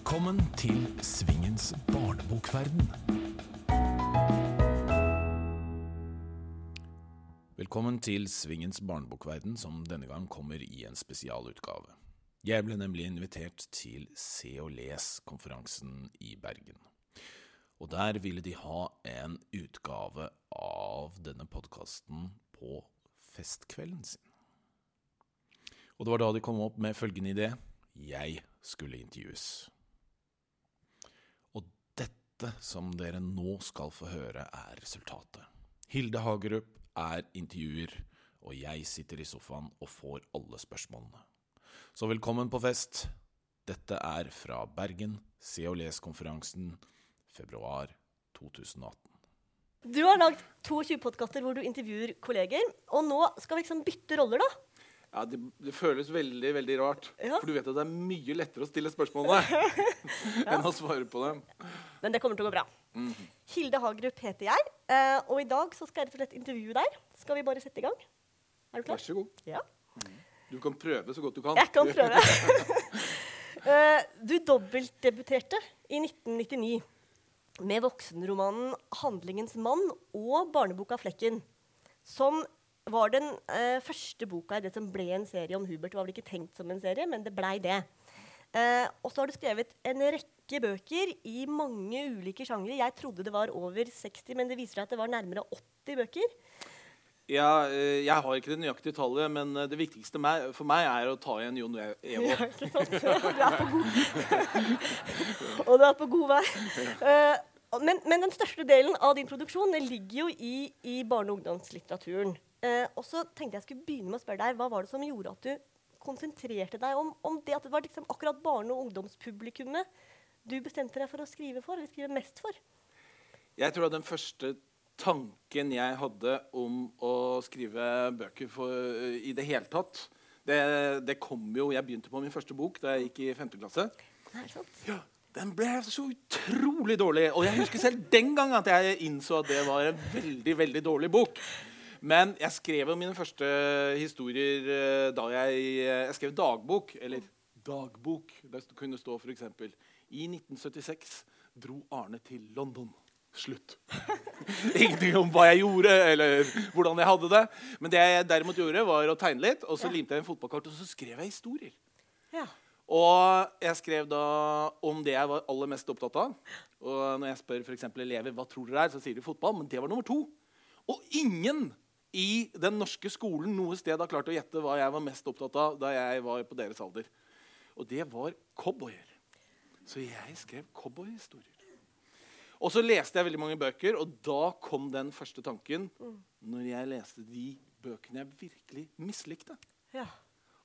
Velkommen til Svingens barnebokverden. Velkommen til Svingens barnebokverden, som denne gang kommer i en spesialutgave. Jeg ble nemlig invitert til Se og Les-konferansen i Bergen. Og der ville de ha en utgave av denne podkasten på festkvelden sin. Og det var da de kom opp med følgende idé. Jeg skulle intervjues. Dette som dere nå skal få høre, er resultatet. Hilde Hagerup er intervjuer, og jeg sitter i sofaen og får alle spørsmålene. Så velkommen på fest. Dette er fra Bergen, Se og Les-konferansen, februar 2018. Du har lagd 22 podkaster hvor du intervjuer kolleger. Og nå skal vi liksom bytte roller, da. Ja, det, det føles veldig veldig rart. Ja. For du vet at det er mye lettere å stille spørsmålene enn å svare på dem. Men det kommer til å gå bra. Mhm. Hilde Hagerup heter jeg, eh, og i dag så skal jeg rett og slett intervjue deg. Skal vi bare sette i gang? Er du klar? Vær så god. Ja. Du kan prøve så godt du kan. Jeg kan prøve. Eh, du dobbeltdebuterte i 1999 med voksenromanen 'Handlingens mann' og barneboka 'Flekken', som var den eh, første boka i det som ble en serie om Hubert. Det var vel ikke tenkt som en serie, men det blei det. Eh, og så har du skrevet en rekke bøker i mange ulike sjangre. Jeg trodde det var over 60, men det viser seg at det var nærmere 80 bøker. Ja, eh, jeg har ikke det nøyaktige tallet, men eh, det viktigste meg, for meg er å ta igjen Jon E- Evo. Ja, ikke sant? Du er på god, og du er på god vei. Eh, men, men den største delen av din produksjon ligger jo i, i barne- og ungdomslitteraturen. Eh, og så tenkte jeg skulle begynne med å spørre deg, Hva var det som gjorde at du konsentrerte deg om, om det at det var liksom akkurat barne- og ungdomspublikummet du bestemte deg for å skrive for, eller skrive mest for? Jeg tror at den første tanken jeg hadde om å skrive bøker for, i det hele tatt, det, det kom jo Jeg begynte på min første bok da jeg gikk i 5. klasse. Er sant? Ja, Den ble så utrolig dårlig. Og jeg husker selv den gang at jeg innså at det var en veldig veldig dårlig bok. Men jeg skrev jo mine første historier eh, da jeg, eh, jeg skrev dagbok. Eller dagbok. Det kunne stå f.eks.: I 1976 dro Arne til London. Slutt. Ingenting om hva jeg gjorde, eller hvordan jeg hadde det. Men det jeg derimot gjorde, var å tegne litt, og så Ja. limte jeg en fotballkart, og så skrev jeg historier. Ja. Og jeg skrev da om det jeg var aller mest opptatt av. Og når jeg spør for elever hva tror dere er, så sier de fotball. Men det var nummer to. Og ingen i den norske skolen noe sted har klart å gjette hva jeg var mest opptatt av da jeg var på deres alder. Og det var cowboyer. Så jeg skrev cowboyhistorier. Og så leste jeg veldig mange bøker, og da kom den første tanken når jeg leste de bøkene jeg virkelig mislikte ja.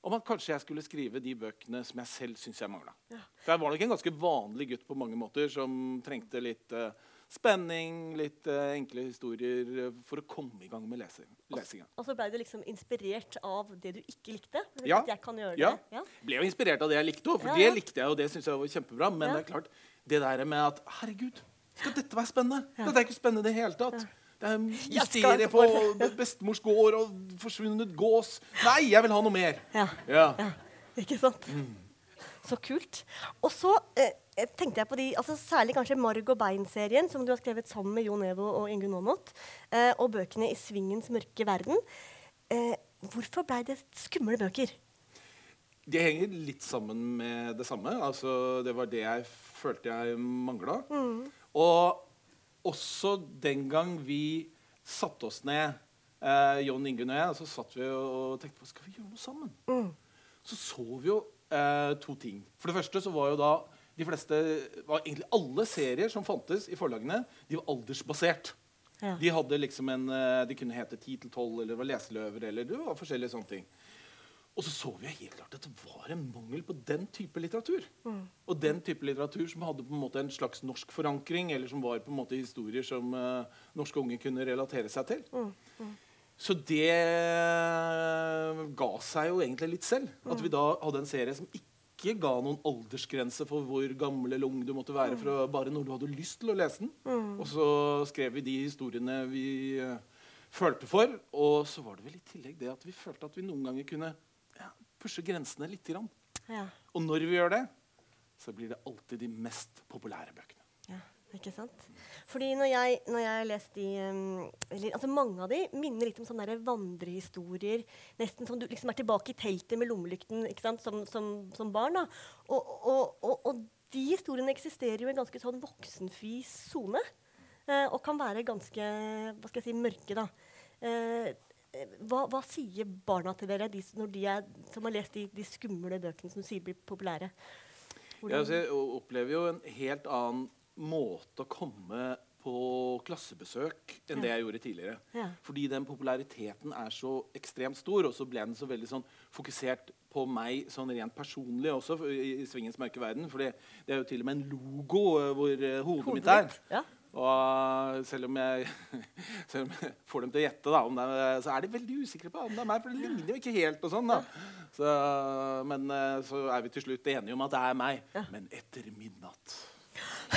om at kanskje jeg skulle skrive de bøkene som jeg selv syns jeg mangla. Ja. For jeg var nok en ganske vanlig gutt på mange måter som trengte litt eh, spenning, litt eh, enkle historier eh, for å komme i gang med lesing, lesinga. Og så blei du liksom inspirert av det du ikke likte? Ja. Ja. Jeg kan gjøre Ja. det. Ja. Ble jo inspirert av det jeg likte òg, for Ja, det likte jeg, og det syns jeg var kjempebra. Men det er klart, det der med at Herregud, skal dette være spennende? Dette er ikke spennende i det hele tatt. Det er mysteriet på bestemors gård og forsvunnet gås. Nei, jeg vil ha noe mer! Ja. Ikke sant? Så kult. Og så eh, eh, tenkte jeg på de, altså særlig kanskje Marg og Bein-serien, som du har skrevet sammen med Jon Evo og Ingunn Aamodt, eh, og bøkene i Svingens mørke verden. Eh, hvorfor blei det skumle bøker? De henger litt sammen med det samme. Altså, det var det jeg følte jeg mangla. Og også den gang vi satte oss ned, eh, Jon Ingunn og jeg, så satt vi og tenkte på skal vi gjøre noe sammen. Så så vi jo eh, to ting. For det første så var jo da de fleste, var egentlig alle serier som fantes i forlagene, de var aldersbasert. Ja. De hadde liksom en, eh, de kunne hete 10 til 12, eller var leseløver, eller det var forskjellige sånne ting. Og så så vi helt klart at det var en mangel på den type litteratur. Og den type litteratur som hadde på en måte en slags norsk forankring, eller som var på en måte historier som uh, norske unge kunne relatere seg til. Så det ga seg jo egentlig litt selv. At vi da hadde en serie som ikke ga noen aldersgrense for hvor gammel eller ung du måtte være for å, bare når du hadde lyst til å lese den. Og så skrev vi de historiene vi eh, følte for. Og så var det vel i tillegg det at vi følte at vi noen ganger kunne ja, pushe grensene litt. Grann. Ja. Og når vi gjør det, så blir det alltid de mest populære bøkene. Ja, ikke sant? Fordi når jeg, når jeg har lest de um, eller, altså Mange av de minner litt om sånne der vandrehistorier. Nesten som du liksom er tilbake i teltet med lommelykten ikke sant? Som, som, som barn. da. Og, og, og, og, de historiene eksisterer jo i en ganske sånn voksenfri sone. Eh, og kan være ganske hva skal jeg si, mørke. da. Eh, hva, hva, sier barna til dere de, når de er, som har lest de, de, skumle bøkene som du sier blir populære? Altså, jeg opplever jo en helt annen måte å komme på klassebesøk enn ja. det jeg gjorde tidligere. Ja. Fordi den populariteten er så ekstremt stor, og så ble den så veldig sånn fokusert på meg sånn rent personlig også i, Svingens mørke verden. For det, er jo til og med en logo uh, hvor uh, hodet, hodet, mitt er. Ja. Og selv om, jeg, selv om jeg får dem til å gjette, da, er, så er de veldig usikre på om det er meg. For det ligner jo ikke helt. og sånn da. Så, men eh, så er vi til slutt enige om at det er meg. Men etter midnatt.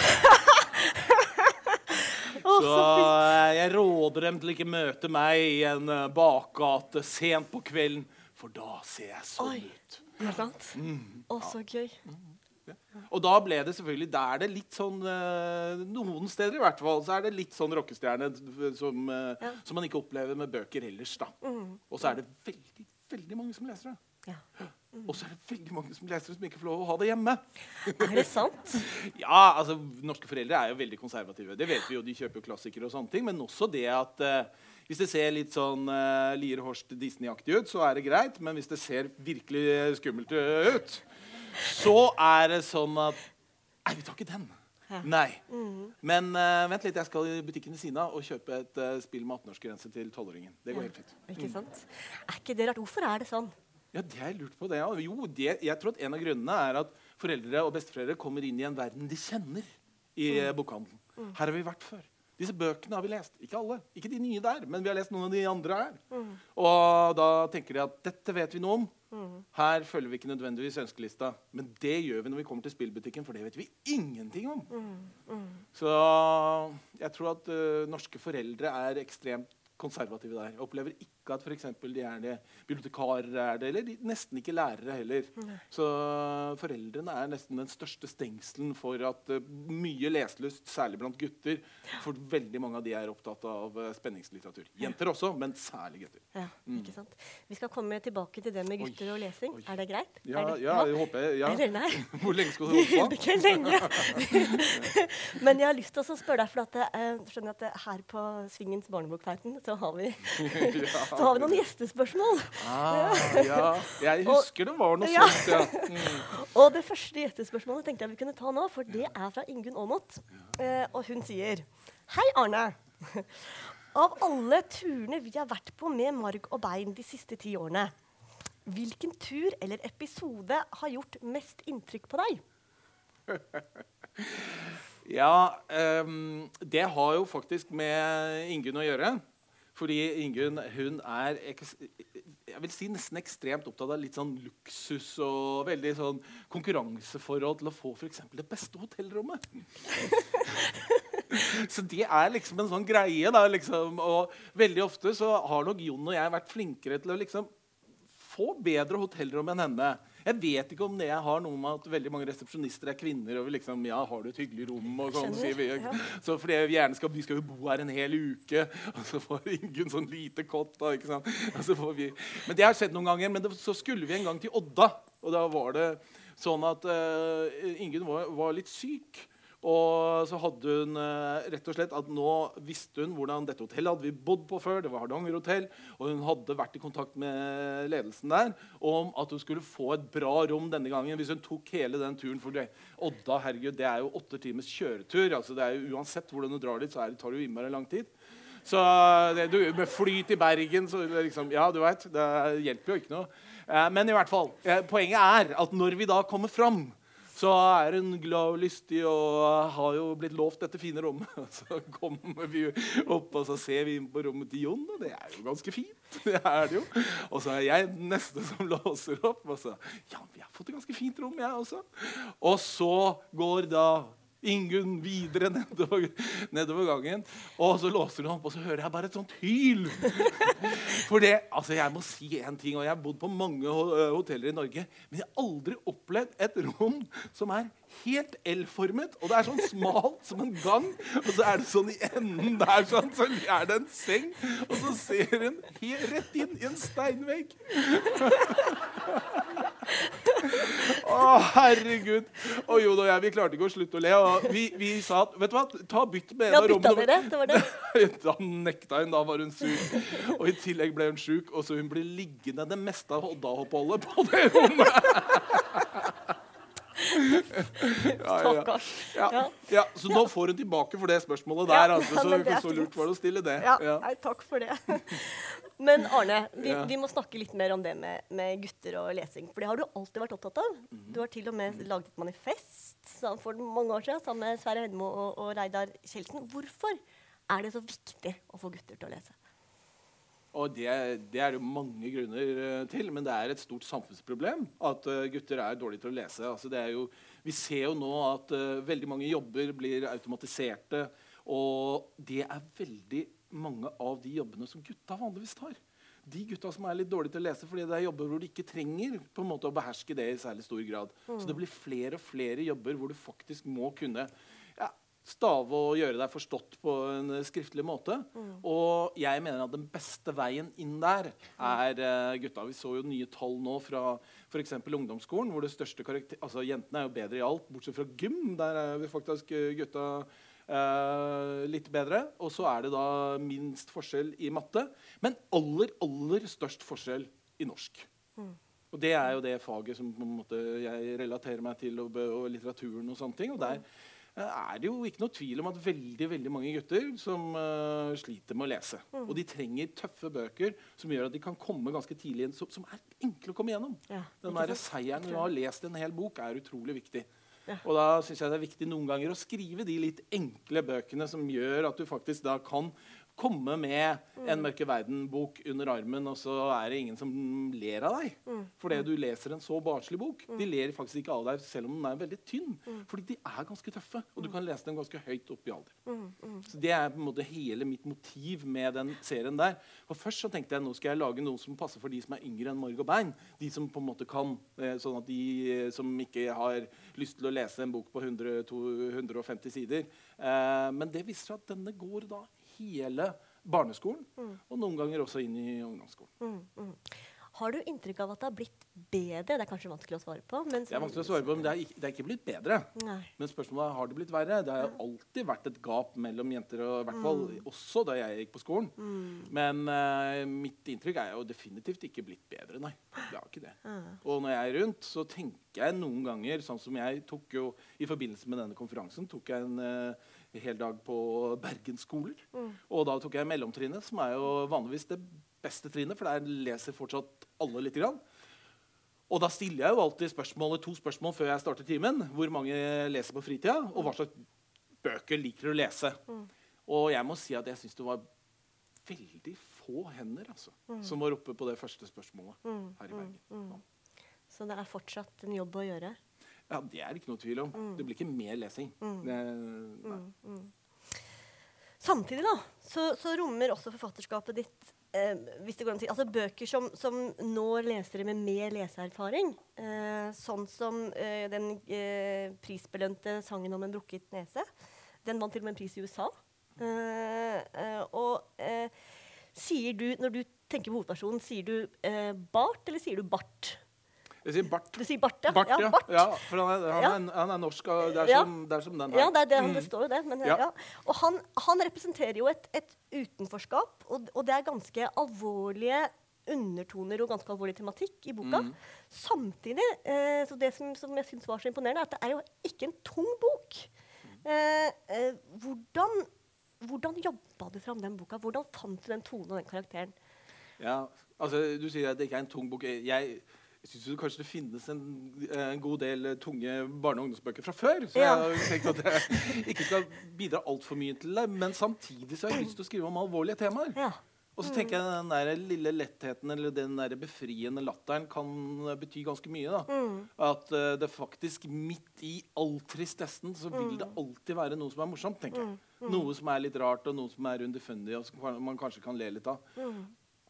så eh, jeg råder dem til ikke møte meg i en eh, bakgate sent på kvelden, for da ser jeg sånn Oi. ut. Er det sant? Mm. Å, så gøy. Mm. Og da ble det selvfølgelig Da er det litt sånn uh, Noen steder i hvert fall så er det litt sånn rockestjerne som, ja. som man ikke opplever med bøker ellers. da. Mm. Og så er det veldig, veldig mange som leser det. Ja. Og så er det veldig mange som leser det som ikke får lov å ha det hjemme. Er det sant? ja, altså Norske foreldre er jo veldig konservative. Det vet vi jo, De kjøper jo klassikere og sånne ting. Men også det at uh, hvis det ser litt sånn uh, Lier Horst Disney-aktig ut, så er det greit. Men hvis det ser virkelig skummelt ut, så er det sånn at Nei, vi tar ikke den. Ja. Nei. Mm. Men uh, vent litt, jeg skal i butikken ved siden av og kjøpe et uh, spill med 18-årsgrense til 12-åringen. Det går ja. helt fint. Ikke mm. sant? Er ikke det rart? Hvorfor er det sånn? Ja, det har jeg lurt på. det. Ja. Jo, det, jeg tror at en av grunnene er at foreldre og besteforeldre kommer inn i en verden de kjenner i mm. bokhandelen. Mm. Her har vi vært før. Disse bøkene har vi lest. Ikke alle. Ikke de nye der, men vi har lest noen av de andre her. Mm. Og da tenker de at dette vet vi noe om. Mm. Her følger vi ikke nødvendigvis ønskelista, men det gjør vi når vi kommer til spillbutikken, for det vet vi ingenting om. Mm. Mm. Så jeg tror at uh, norske foreldre er ekstremt konservative der. Jeg opplever ikke at for de er det, bibliotekarer er det, eller de, nesten ikke lærere heller. Nei. Så foreldrene er nesten den største stengselen for at uh, mye leselyst, særlig blant gutter, for veldig mange av de er opptatt av uh, spenningslitteratur. Jenter også, men særlig gutter. Ja, mm. ikke sant? Vi skal komme tilbake til det med gutter oi, og lesing. Oi. Er det greit? Ja, det, ja, jeg håper jeg. Ja. Eller nei? Hvor lenge skal du holde på? ikke lenge. men jeg har lyst til å spørre deg, for at, uh, skjønner at her på Svingens barnebokverden så har vi så har vi noen gjestespørsmål. Ah, ja. Jeg husker og, det var noe ja. sånt. Ja. Mm. og det første gjestespørsmålet tenkte jeg vi kunne ta nå, for det er fra Ingunn Aamodt. Eh, og hun sier Hei, Arne. Av alle turene vi har vært på med marg og bein de siste ti årene, hvilken tur eller episode har gjort mest inntrykk på deg? ja, um, det har jo faktisk med Ingunn å gjøre. Fordi Ingunn hun er jeg vil si nesten ekstremt opptatt av litt sånn luksus og veldig sånn konkurranseforhold til å få f.eks. det beste hotellrommet. så det er liksom en sånn greie. da, liksom, Og veldig ofte så har nok Jon og jeg vært flinkere til å liksom få bedre hotellrom enn henne. Jeg vet ikke om det jeg har noe med at veldig mange resepsjonister er kvinner. og vi liksom, ja, har du et hyggelig rom og sånn, sier vi. Ja. Så fordi vi gjerne skal, vi skal jo bo her en hel uke, og så får Ingunn sånn lite kott. da, ikke sant? Vi, men Det har skjedd noen ganger. Men det, så skulle vi en gang til Odda. Og da var det sånn at uh, Ingunn var, var litt syk. Og så hadde hun eh, rett og slett at nå visste hun hvordan dette hotellet hadde vi bodd på før. det var Hardanger hotell, Og hun hadde vært i kontakt med ledelsen der om at hun skulle få et bra rom denne gangen hvis hun tok hele den turen. For det, Odda herregud, det er jo åtte timers kjøretur. altså det er jo Uansett hvordan du drar dit, så det, tar det jo innmari lang tid. Så det, du, Med fly til Bergen så liksom, Ja, du veit. Det hjelper jo ikke noe. Eh, men i hvert fall, eh, poenget er at når vi da kommer fram så er hun glad og lystig og har jo blitt lovt dette fine rommet. Så kommer vi opp og så ser vi inn på rommet til Jon, og det er jo ganske fint. Det er det jo. Og så er jeg den neste som låser opp. Og så Ja, vi har fått et ganske fint rom, jeg også. Og så går da Ingunn videre nedover, nedover gangen. Og så låser hun opp, og så hører jeg bare et sånt hyl. For det, altså Jeg må si en ting, og jeg har bodd på mange hoteller i Norge, men jeg har aldri opplevd et rom som er helt L-formet. Og det er sånn smalt som en gang, og så er det sånn i enden der sånn, så er det en seng, og så ser hun rett inn i en steinvegg. Å, herregud. Og Jon og jeg vi klarte ikke å slutte å le. Og vi, vi sa at vet du hva, ta bytt med en av rommene. dere? Det var det? da nekta hun, da var hun sur. Og i tillegg ble hun sjuk, og så hun ble liggende det meste av Odda-oppholdet på det rommet. Stakkars. Ja, Ja. ja, så nå får hun tilbake for det spørsmålet der. Altså, så, det så lurt var det å stille det. Nei, takk for det. Men Arne, vi, vi må snakke litt mer om det med, med gutter og lesing. For det har du alltid vært opptatt av. Mhm. Du har til og med laget et manifest for mange år siden sammen med Sverre Hedmo og, og Reidar Kjeldsen. Hvorfor er det så viktig å få gutter til å lese? Og det, det er det mange grunner eh, til, men det er et stort samfunnsproblem at eh, gutter er dårlige til å lese. Altså, det er jo, vi ser jo nå at uh, veldig mange jobber blir automatiserte, og det er veldig mange av de jobbene som gutta vanligvis tar. De gutta som er litt dårlige til å lese fordi det er jobber hvor de ikke trenger på en måte å beherske det i særlig stor grad. Så det blir flere og flere jobber hvor du faktisk må kunne stave og gjøre deg forstått på en skriftlig måte. Og jeg mener at den beste veien inn der er uh, gutta. Vi så jo nye tall nå fra f.eks. ungdomsskolen, hvor det største karakter... Altså, jentene er jo bedre i alt, bortsett fra gym. Der er vi faktisk eh, gutta uh, litt bedre. Og så er det da minst forskjell i matte. Men aller, aller størst forskjell i norsk. Og det er jo det faget som på en måte jeg relaterer meg til, og, og litteraturen og sånne ting. Og der eh, er det jo ikke noe tvil om at veldig veldig mange gutter som uh, sliter med å lese. Og de trenger tøffe bøker som gjør at de kan komme ganske tidlig inn, som, som er enkle å komme gjennom. Ja, Den der seieren ved å ha lest en hel bok er utrolig viktig. Ja. Og da syns jeg det er viktig noen ganger å skrive de litt enkle bøkene som gjør at du faktisk da kan komme med Mm. en Mørke verden-bok under armen, og så er det ingen som ler av deg. Mm. Fordi du leser en så barnslig bok. De ler faktisk ikke av deg selv om den er veldig tynn. Mm. Fordi de er ganske tøffe, og du kan lese dem ganske høyt opp i alder. Mm, Så Det er på en måte hele mitt motiv med den serien der. For Først så tenkte jeg nå skal jeg lage noe som passer for de som er yngre enn Margot Bein. De som på en måte kan, eh, Sånn at de eh, som ikke har lyst til å lese en bok på 100, 250 sider. Eh, men det viser seg at denne går da hele barneskolen, og noen ganger også inn i ungdomsskolen. Mm, mm. Har du inntrykk av at det har blitt bedre? Det er kanskje vanskelig å svare på. Men Det er vanskelig å svare på, men det er ikke, det er ikke blitt bedre. Nei. Men spørsmålet er har det blitt verre. Det har jo alltid vært et gap mellom jenter, og i hvert fall også da jeg gikk på skolen. Men uh, mitt inntrykk er jo definitivt ikke blitt bedre, nei. Det har ikke det. Og når jeg er rundt, så tenker jeg noen ganger, sånn som jeg tok jo i forbindelse med denne konferansen, tok jeg en eh, hel dag på Bergensskoler. Mm. Og da tok jeg mellomtrinnet, som er jo vanligvis det beste trinnet, for der leser fortsatt alle lite grann. Og da stiller jeg jo alltid spørsmålet, to spørsmål før jeg starter timen. Hvor mange leser på fritida, og hva slags bøker liker du å lese? Og jeg må si at jeg syns det var veldig få hender altså, som var oppe på det første spørsmålet her i Bergen. Ja. Så det er fortsatt en jobb å gjøre. Ja, Det er det ikke noe tvil om. Det blir ikke mer lesing. Det, nei. Samtidig da, så, så rommer også forfatterskapet ditt eh, hvis det går an å si, altså bøker som, som når lesere med mer leseerfaring. Eh, sånn som eh, den eh, prisbelønte sangen om en brukket nese. Den vant til og med en pris i USA. Eh, eh, og eh, sier du, når du tenker på hovedpersonen, sier du Bart eller sier du Bart? Jeg sier Bart. Du sier Bart, ja. Bart, ja. Bart. ja for han er, han, Ja. er, han er norsk. Det er, som, det er som den her. Ja, det, er det, det står jo det. Men. Og han, han representerer jo et, et utenforskap, og, og det er ganske alvorlige undertoner og ganske alvorlig tematikk i boka. Mm. Samtidig, eh, så det som, som jeg syns var så imponerende, er at det er jo ikke en tung bok. Eh, eh, hvordan, hvordan jobba du fram den boka? Hvordan fant du den tonen og den karakteren? Ja, altså Du sier at det ikke er en tung bok. Jeg syns kanskje det finnes en, en god del tunge barne- og ungdomsbøker fra før. Så Ja. jeg har tenkt at jeg ikke skal bidra altfor mye til det. Men samtidig så har jeg lyst til å skrive om alvorlige temaer. Ja. Og så tenker jeg den der lille lettheten eller den der befriende latteren kan bety ganske mye. da. At uh, det faktisk midt i all tristessen så vil det alltid være noe som er morsomt. tenker jeg. Noe som er litt rart, og noe som er underfundig, og som man kanskje kan le litt av.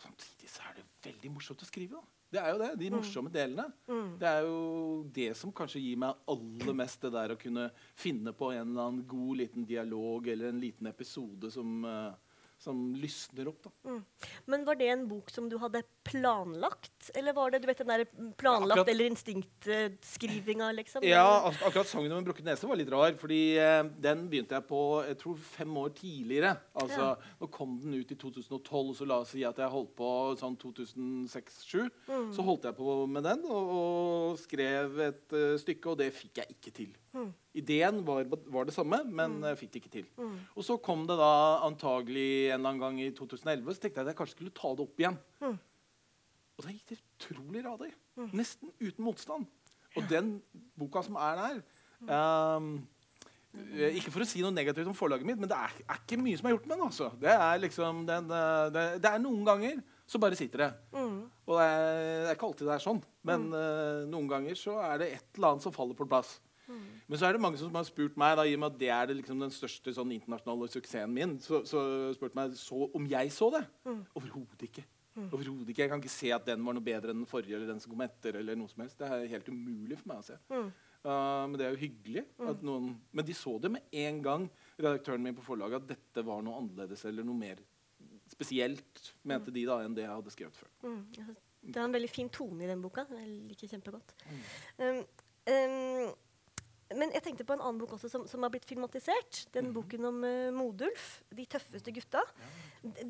Samtidig så er det veldig morsomt å skrive. da. Det er jo det, De morsomme delene. Det er jo det som kanskje gir meg aller mest det der å kunne finne på en eller annen god liten dialog eller en liten episode som, eh, som lysner opp. da. Men var det en bok som du hadde planlagt? Eller var det du vet, den der planlagt Ja, akkurat- eller instinktskrivinga, liksom? Ja, ak akkurat sangen om en brukket nese var litt rar. fordi eh, den begynte jeg på jeg tror fem år tidligere. Altså, Nå kom den ut i 2012, så la oss si at jeg holdt på sånn 2006-2007. Så holdt jeg på med den og, og skrev et uh, stykke, og det fikk jeg ikke til. Ideen var, var det samme, men mm. fikk det ikke til. Og så kom det da antagelig en eller annen gang i 2011, så tenkte jeg at jeg kanskje skulle ta det opp igjen. Og da gikk det utrolig radig. Nesten uten motstand. Og den boka som er der eh, Ikke for å si noe negativt om forlaget mitt, men det er, er ikke mye som er gjort med den. altså. Det er liksom, den, eh, det, det er noen ganger så bare sitter det. Og det er, det er ikke alltid det er sånn, men eh, noen ganger så er det et eller annet som faller på plass. Men så er det mange som har spurt meg, da, i og med at det er det, liksom, den største sånn, internasjonale suksessen min, så, så spurt meg så, om jeg så det. Overhodet ikke. Overhodet ikke. Jeg kan ikke se at den var noe bedre enn den forrige eller den som kom etter. eller noe som helst. Det er helt umulig for meg å se. Uh, men det er jo hyggelig. At noen, men de så det med en gang, redaktøren min på forlaget, at dette var noe annerledes eller noe mer spesielt, mente de da, enn det jeg hadde skrevet før. Mm, det er en veldig fin tone i den boka. Jeg liker kjempegodt. Um, um, men jeg tenkte på en annen bok også som, som har blitt filmatisert. Den boken om uh, Modulf, 'De tøffeste gutta'.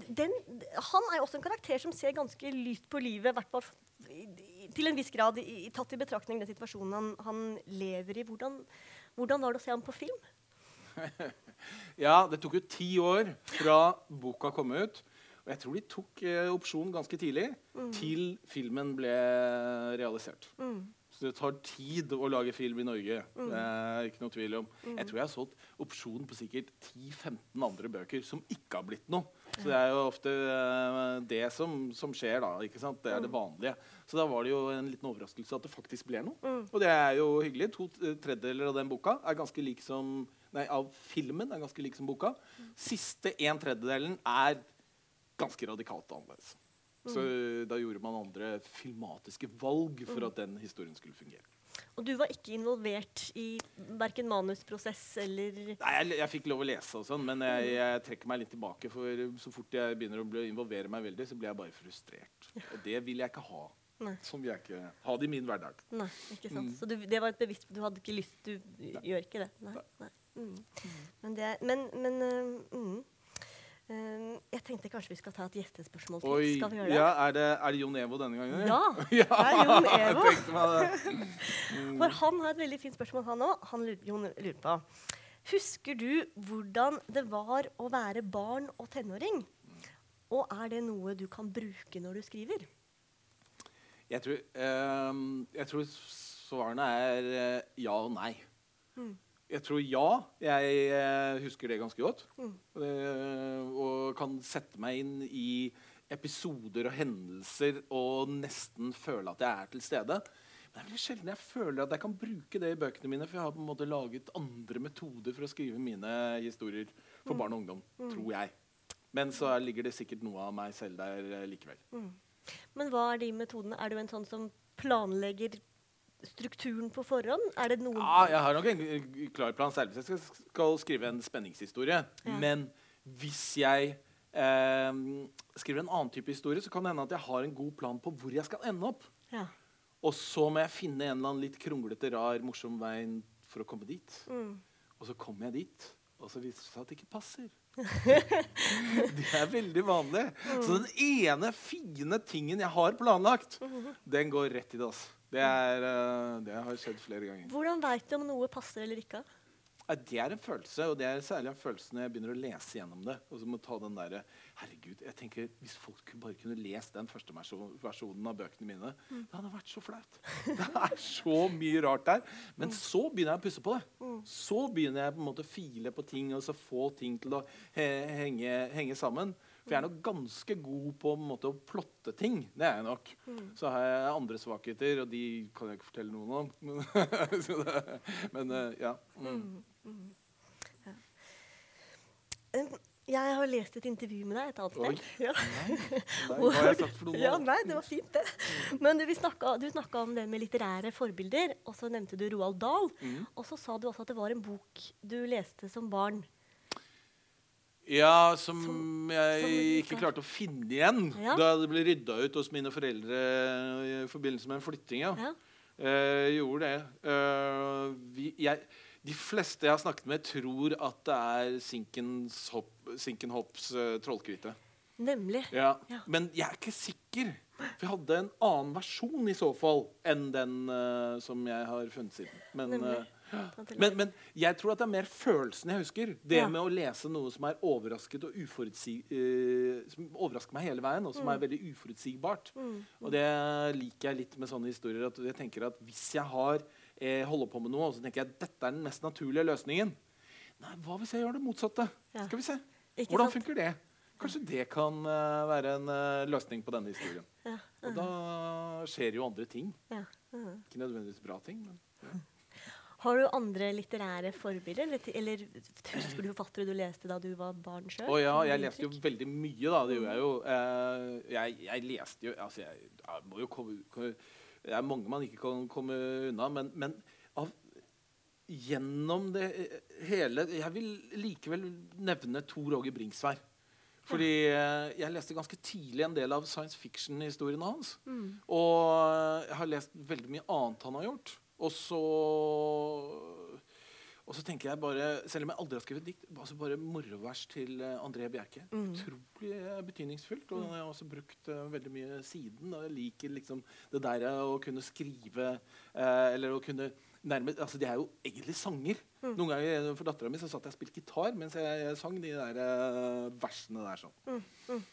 Den, han er jo også en karakter som ser ganske lyst på livet, i hvert fall til en viss grad, i, i- tatt i betraktning den situasjonen han, han lever i. Hvordan, hvordan var det å se ham på film? Ja, det tok jo ti år fra boka kom ut. Og jeg tror de tok eh, opsjon ganske tidlig til filmen ble realisert. Så det tar tid å lage film i Norge. Det er ikke noe tvil om. Jeg tror jeg har solgt opsjon på sikkert 10-15 andre bøker som ikke har blitt noe. Så det er jo ofte eh, det som, som skjer, da. ikke sant? Det er det vanlige. Så da var det jo en liten overraskelse at det faktisk ble noe. Og det er jo hyggelig. To eh, tredjedeler av den boka er ganske lik som Nei, av filmen er ganske lik som boka. Siste en tredjedelen er ganske radikalt annerledes. Så eh, da gjorde man andre filmatiske valg for at den historien skulle fungere. Og du var ikke involvert i verken manusprosess eller Nei, jeg, jeg fikk lov å lese, og sånn, men jeg, jeg trekker meg litt tilbake. For så fort jeg begynner å bli, involvere meg veldig, så blir jeg bare frustrert. Og det vil jeg ikke ha. Nei. Som vil jeg ikke ha det i min hverdag. Nei, ikke sant. Så du, det var et bevisst Du hadde ikke lyst Du gjør ikke det. Nei. nei. Mm. Men det Men, men uh, mm. Øh, Jeg tenkte kanskje vi skal ta et gjestespørsmål til. Oi, Skal vi gjøre det? ja, er, det, er det Jon Evo denne gangen? Ja, ja det er Jon Evo. det. For han har et veldig fint spørsmål, han òg. Han lurer, Jon lurer på Husker du hvordan det var å være barn og tenåring? Og er det noe du kan bruke når du skriver? Jeg tror, ehm, jeg tror svarene er eh, ja og nei. Mm. Jeg tror ja. Jeg eh, husker det ganske godt. Mm. og kan sette meg inn i episoder og hendelser og nesten føle at jeg er til stede. Men det er veldig sjelden jeg føler at jeg kan bruke det i bøkene mine, for jeg har på en måte laget andre metoder for å skrive mine historier for barn og ungdom, tror jeg. Men så ligger det sikkert noe av meg selv der eh, likevel. Men hva er de metodene? Er du en sånn som planlegger strukturen på forhånd? Er det noen Ja, jeg har nok en klar plan, særlig hvis jeg skal skrive en spenningshistorie. Ja. Men hvis jeg eh, skriver en annen type historie, så kan det hende at jeg har en god plan på hvor jeg skal ende opp. Ja. Og så må jeg finne en eller annen litt kronglete, rar, morsom vei for å komme dit. Mm. Og så kommer jeg dit, og så viser det seg at det ikke passer. det er veldig vanlig. Så den ene fine tingen jeg har planlagt, den går rett i dass. Det, er, eh, det har skjedd flere ganger. Hvordan veit du om noe passer eller ikke? Det er en følelse, og det er særlig en følelse når jeg begynner å lese gjennom det. Og så må ta den der, herregud, jeg tenker Hvis folk bare kunne lest den første versjonen av bøkene mine, det hadde vært så flaut. Det er så mye rart der. Men så begynner jeg å pusse på det. Så begynner jeg på en måte å file på ting og så få ting til å he henge, henge sammen. For jeg er nok ganske god på måte, å plotte ting. Det er jeg nok. Så har jeg andre svakheter, og de kan jeg ikke fortelle noen om. Så det, men ja, ja. Mm. Um, Jeg har lest et intervju med deg et annet sted. Ja. Nei, hva har jeg sagt for noe? Ja, nei, det var fint, det. Men du, snakket, du snakka om det med litterære forbilder, og så nevnte du Roald Dahl. Mm. Og så sa du også at det var en bok du leste som barn. Ja, som, Som- jeg som ikke klarte å finne igjen Ja. da det ble rydda ut hos mine foreldre i forbindelse med en flytting. Ja. Ja. Eh, gjorde det. Eh, vi, jeg, de fleste jeg har snakket med, tror at det er Sinkens Hopp, Sinken Hopps uh, Trollkvitte. Nemlig. Ja. Ja. Men jeg er ikke sikker. For jeg hadde en annen versjon i så fall enn den uh, som jeg har funnet siden. Men, eh, til- men, men jeg tror at det er mer følelsen jeg husker. Det Ja. med å lese noe som er overrasket og uforutsig, uh, som overrasker meg hele veien, og som Mm. er veldig uforutsigbart. Og det liker jeg litt med sånne historier. At jeg tenker at Hvis jeg har eh, holder på med noe, og så tenker jeg at dette er den mest naturlige løsningen Nei, hva hvis jeg gjør det motsatte? Ja. Skal vi se. Ikke Hvordan sant? funker det? Kanskje det kan uh, være en uh, løsning på denne historien. Ja. Og da skjer jo andre ting. Ja. -huh. Ikke nødvendigvis bra ting, men Har du andre litterære forbilder? Eller, eller forfattere du leste da du var barn sjøl? Oh, ja, jeg leste jo veldig mye, da. Det gjorde jeg jo. Eh, jeg, jeg leste jo Altså, jeg, jeg må jo komme, komme Det er mange man ikke kan komme unna, men, men av, gjennom det hele Jeg vil likevel nevne Tor Åge Bringsvær. Fordi eh, jeg leste ganske tidlig en del av science fiction-historiene hans. Og jeg har lest veldig mye annet han har gjort. Og så og så tenker jeg bare, Selv om jeg aldri har skrevet dikt, altså bare morovers til eh, André Bjerke. Utrolig eh, betydningsfullt. Og jeg har også brukt uh, veldig mye siden. Og jeg liker liksom det der å kunne skrive uh, Eller å kunne nærme, altså De er jo egentlig sanger. Noen ganger For dattera mi satt jeg og spilte gitar mens jeg, jeg sang de der uh, versene der. sånn.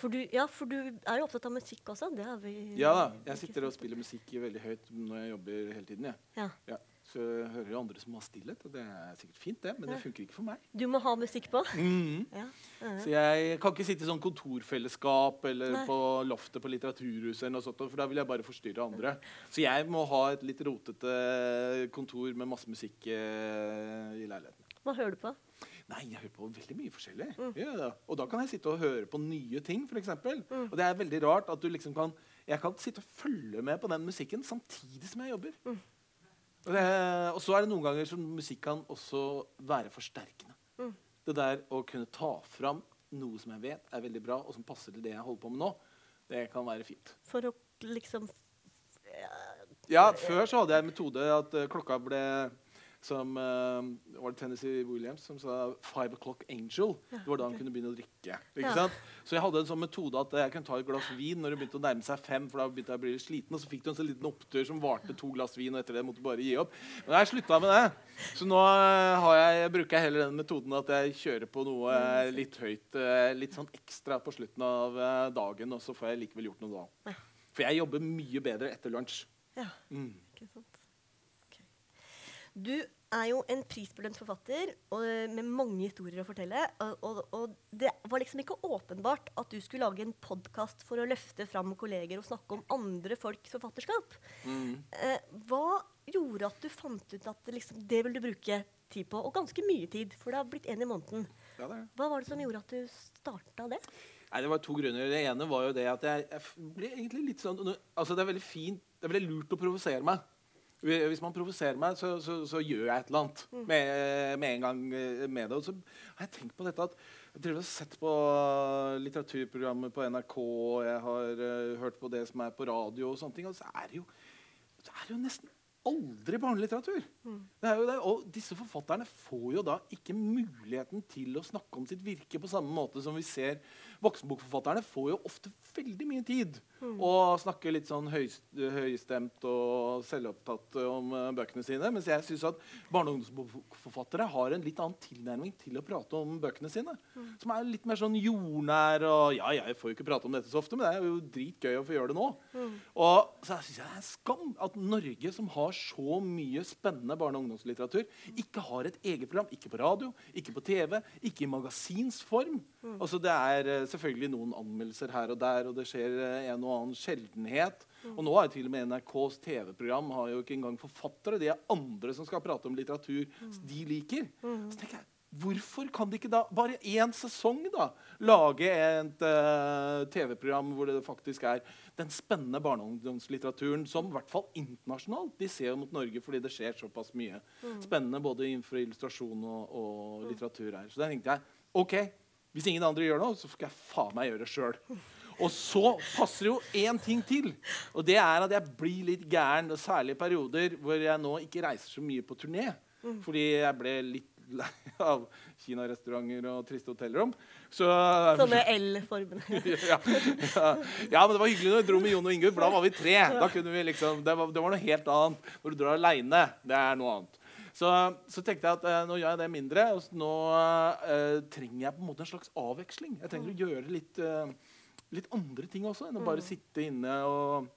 For du, ja, for du er jo opptatt av musikk også. Det er vi Ja da, Jeg sitter og spiller musikk veldig høyt når jeg jobber hele tiden. Ja. Ja. Ja. Så jeg hører andre som har stillhet, og det er sikkert fint, det, men det funker ikke for meg. Du må ha musikk på. Mm. Ja. Så jeg kan ikke sitte i sånn kontorfellesskap eller Nei. på loftet på Litteraturhuset, eller noe sånt, for da vil jeg bare forstyrre andre. Så jeg må ha et litt rotete kontor med masse musikk eh, i leiligheten. Hva hører du på? Nei, jeg hører på veldig mye forskjellig. Ja, og da kan jeg sitte og høre på nye ting, f.eks. Og det er veldig rart at du liksom kan Jeg kan sitte og følge med på den musikken samtidig som jeg jobber. Det, og så er det noen ganger som musikk kan også være forsterkende. Det der å kunne ta fram noe som jeg vet er veldig bra, og som passer til det jeg holder på med nå, det kan være fint. For å liksom Ja, før så hadde jeg en metode at eh, klokka ble som uh, var det Tennessee Williams som sa 'five o'clock angel'. Det var da han kunne begynne å drikke. Ikke Ja. Så jeg hadde en sånn metode at jeg kunne ta et glass vin når det begynte å nærme seg fem. for da begynte jeg å bli sliten, Og så fikk du en sånn liten opptur som varte to glass vin, og etter det måtte du bare gi opp. Men jeg slutta med det. Så nå eh, har jeg, bruker jeg heller den metoden at jeg kjører på noe eh, litt høyt, litt sånn ekstra på slutten av dagen, og så får jeg likevel gjort noe da. For jeg jobber mye bedre etter lunsj. Ja, Mm. Du er jo en prisbelønt forfatter og, med mange historier å fortelle. Og, og, og det var liksom ikke åpenbart at du skulle lage en podkast for å løfte fram kolleger og snakke om andre folks forfatterskap. Mm. Eh, hva gjorde at du fant ut at det, liksom, det vil du bruke tid på? Og ganske mye tid, for det har blitt én i måneden. Ja. Hva var det som gjorde at du starta det? Nei, Det var to grunner. Det ene var jo det at jeg, jeg ble egentlig litt sånn Altså, det er veldig fint Det er veldig lurt å provosere meg. Hvi- Hvis man provoserer meg, så, så, så gjør jeg et eller annet med, med en gang eh, med det. Og så har jeg tenkt på dette at jeg driver og sett på litteraturprogrammet på NRK, og jeg har uh, hørt på det som er på radio, og sånne ting, og så er det jo, så er det jo nesten aldri barnelitteratur. Det er jo det. Og disse forfatterne får jo da ikke muligheten til å snakke om sitt virke på samme måte som vi ser voksenbokforfatterne får jo ofte veldig mye tid og snakker litt sånn høystemt og selvopptatt om eh, bøkene sine. Mens jeg syns at barne- og ungdomsbokforfattere har en litt annen tilnærming til å prate om bøkene sine. Som er litt mer sånn jordnær og Ja, jeg får jo ikke prate om dette så ofte, men det er jo dritgøy å få gjøre det nå. Og så syns jeg det er skam at Norge, som har så mye spennende barne- og ungdomslitteratur, ikke har et eget program. Ikke på radio, ikke på TV, ikke i magasinsform. Altså, det er eh, selvfølgelig noen anmeldelser her og der, og det skjer eh, en og annen sjeldenhet. Og nå er jo til og med NRKs TV-program har jo ikke engang forfattere. De er andre som skal prate om litteratur de liker. Så tenker jeg, Hvorfor kan de ikke da bare én sesong da, lage et uh, TV-program hvor det faktisk er den spennende barne- og ungdomslitteraturen som i hvert fall internasjonalt De ser mot Norge fordi det skjer såpass mye spennende både innenfor illustrasjon og, og litteratur her. Så da tenkte jeg OK, hvis ingen andre gjør noe, så skal jeg faen meg gjøre det sjøl. Og så passer det jo én ting til. Og det er at jeg blir litt gæren, og særlig i perioder hvor jeg nå ikke reiser så mye på turné. Fordi jeg ble litt lei av kinarestauranter og triste hotellrom. Så Sånne L-formene. ja, ja. ja, men det var hyggelig når vi dro med Jon og Ingunn, for da var vi tre. Da kunne vi liksom, det, var, det var noe helt annet. Når du drar aleine, det er noe annet. Så, så tenkte jeg at eh, nå gjør jeg det mindre. Og nå eh, trenger jeg på en måte en slags avveksling. Jeg trenger å gjøre litt, eh, litt andre ting også enn å bare sitte inne og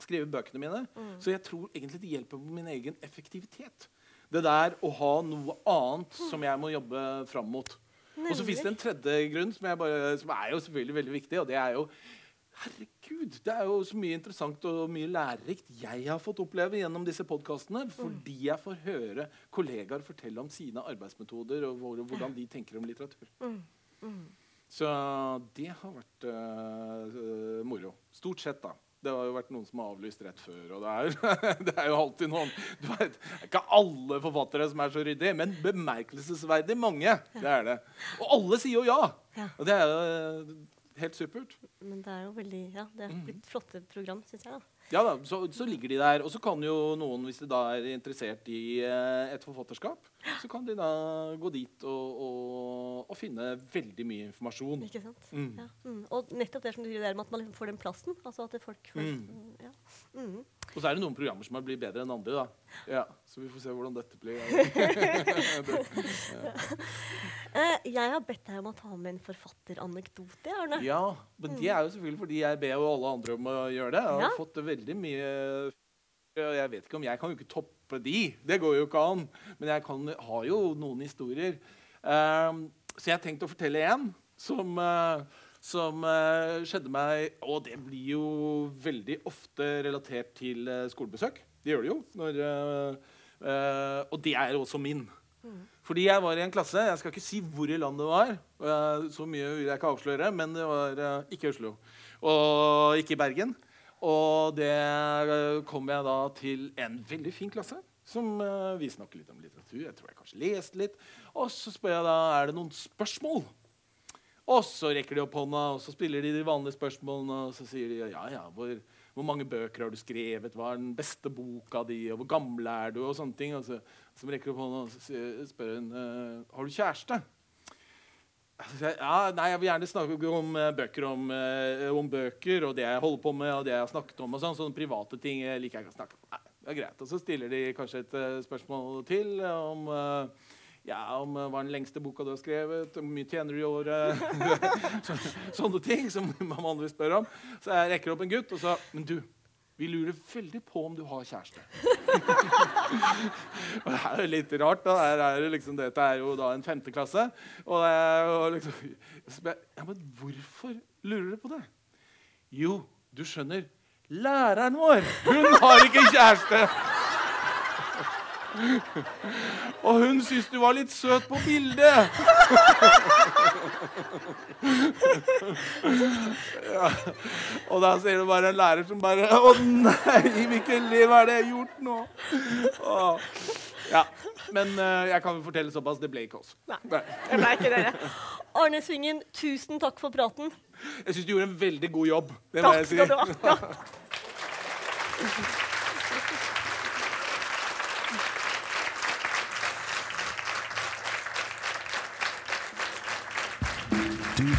skrive bøkene mine. Så jeg tror egentlig det hjelper på min egen effektivitet. Det der å ha noe annet som jeg må jobbe fram mot. Og så fins det en tredje grunn som, bare, som er jo selvfølgelig veldig viktig, og det er jo Herregud, det er jo så mye interessant og mye lærerikt jeg har fått oppleve gjennom disse podkastene, fordi jeg får høre kollegaer fortelle om sine arbeidsmetoder og hvordan de tenker om litteratur. Så det har vært uh, moro. Stort sett, da. Det har jo vært noen som har avlyst rett før. Og det er, det er jo alltid noen du vet, ikke alle forfattere som er så ryddige, men bemerkelsesverdig mange. Det er det. Og alle sier jo ja! Og det er jo øh, helt supert. Men det er jo veldig Ja, det er blitt flotte program, syns jeg. da. Ja da, så, så ligger de der. Og så kan jo noen, hvis de da er interessert i eh, et forfatterskap, så kan de da gå dit og, og, og finne veldig mye informasjon. Ikke sant? Mm. Ja. Mm. Og nettopp det som du sier med at man liksom får den plassen. Altså at folk får, Mm. Ja. mm. Og så er det noen programmer som har blitt bedre enn andre. da. Ja, Så vi får se hvordan dette blir. Eh, jeg har bedt deg om å ta med en forfatteranekdote, Arne. Ja, men det er jo selvfølgelig fordi jeg ber jo alle andre om å gjøre det. Jeg har Ja. fått veldig mye Ja, Jeg vet ikke om jeg kan jo ikke toppe de. Det går jo ikke an. Men jeg kan, har jo noen historier. Ehm, så jeg har tenkt å fortelle en som, eh, som eh, skjedde meg Og det blir jo veldig ofte relatert til eh, skolebesøk. Det gjør det jo. Når, eh, eh, og det er også min. Fordi jeg var i en klasse Jeg skal ikke si hvor i landet det var. eh, så mye vil jeg ikke avsløre, men det var eh, ikke i Oslo. Og ikke i Bergen. Og det kom jeg da til en veldig fin klasse. Som uh, vi snakker litt om litteratur. Jeg tror jeg kanskje leste litt. Og så spør jeg da er det noen spørsmål. Og så rekker de opp hånda, og så spiller de de vanlige spørsmålene. Og så sier de ja, ja, hvor, hvor mange bøker har du skrevet? Hva er den beste boka di? Og hvor gammel er du? Og sånne ting. Og så, så rekker de opp hånda, og så spør hun eh, har du kjæreste. Ja, nei, Jeg vil gjerne snakke om eh, bøker om, eh, om bøker og det jeg holder på med. og det jeg har snakket om og sånn, Sånne private ting liker jeg ikke å snakke om. Nei, det er greit. Og så stiller de kanskje et spørsmål til om eh, ja, om eh, hva den lengste boka du har skrevet, hvor mye tjener du i året Så, Sånne ting som man vanligvis spør om. Så jeg rekker opp en gutt og sa Men du, vi lurer veldig på om du har kjæreste. og det er jo litt rart. da, er det liksom, Dette er jo da en femteklasse. Og, Og, liksom, jeg, ja, Men hvorfor lurer du på det? Jo, du skjønner. Læreren vår, hun har ikke kjæreste. Og hun syntes du var litt søt på bildet. ja. Og da ser du bare en lærer som bare Å nei, hvilket liv er det jeg har gjort nå? Åh. Ja. Men uh, jeg kan fortelle såpass. Det ble ikke oss. Nei. Det ble ikke dere. Arne Svingen, tusen takk for praten. Jeg syns du gjorde en veldig god jobb. Det må Takk jeg si. skal du ha.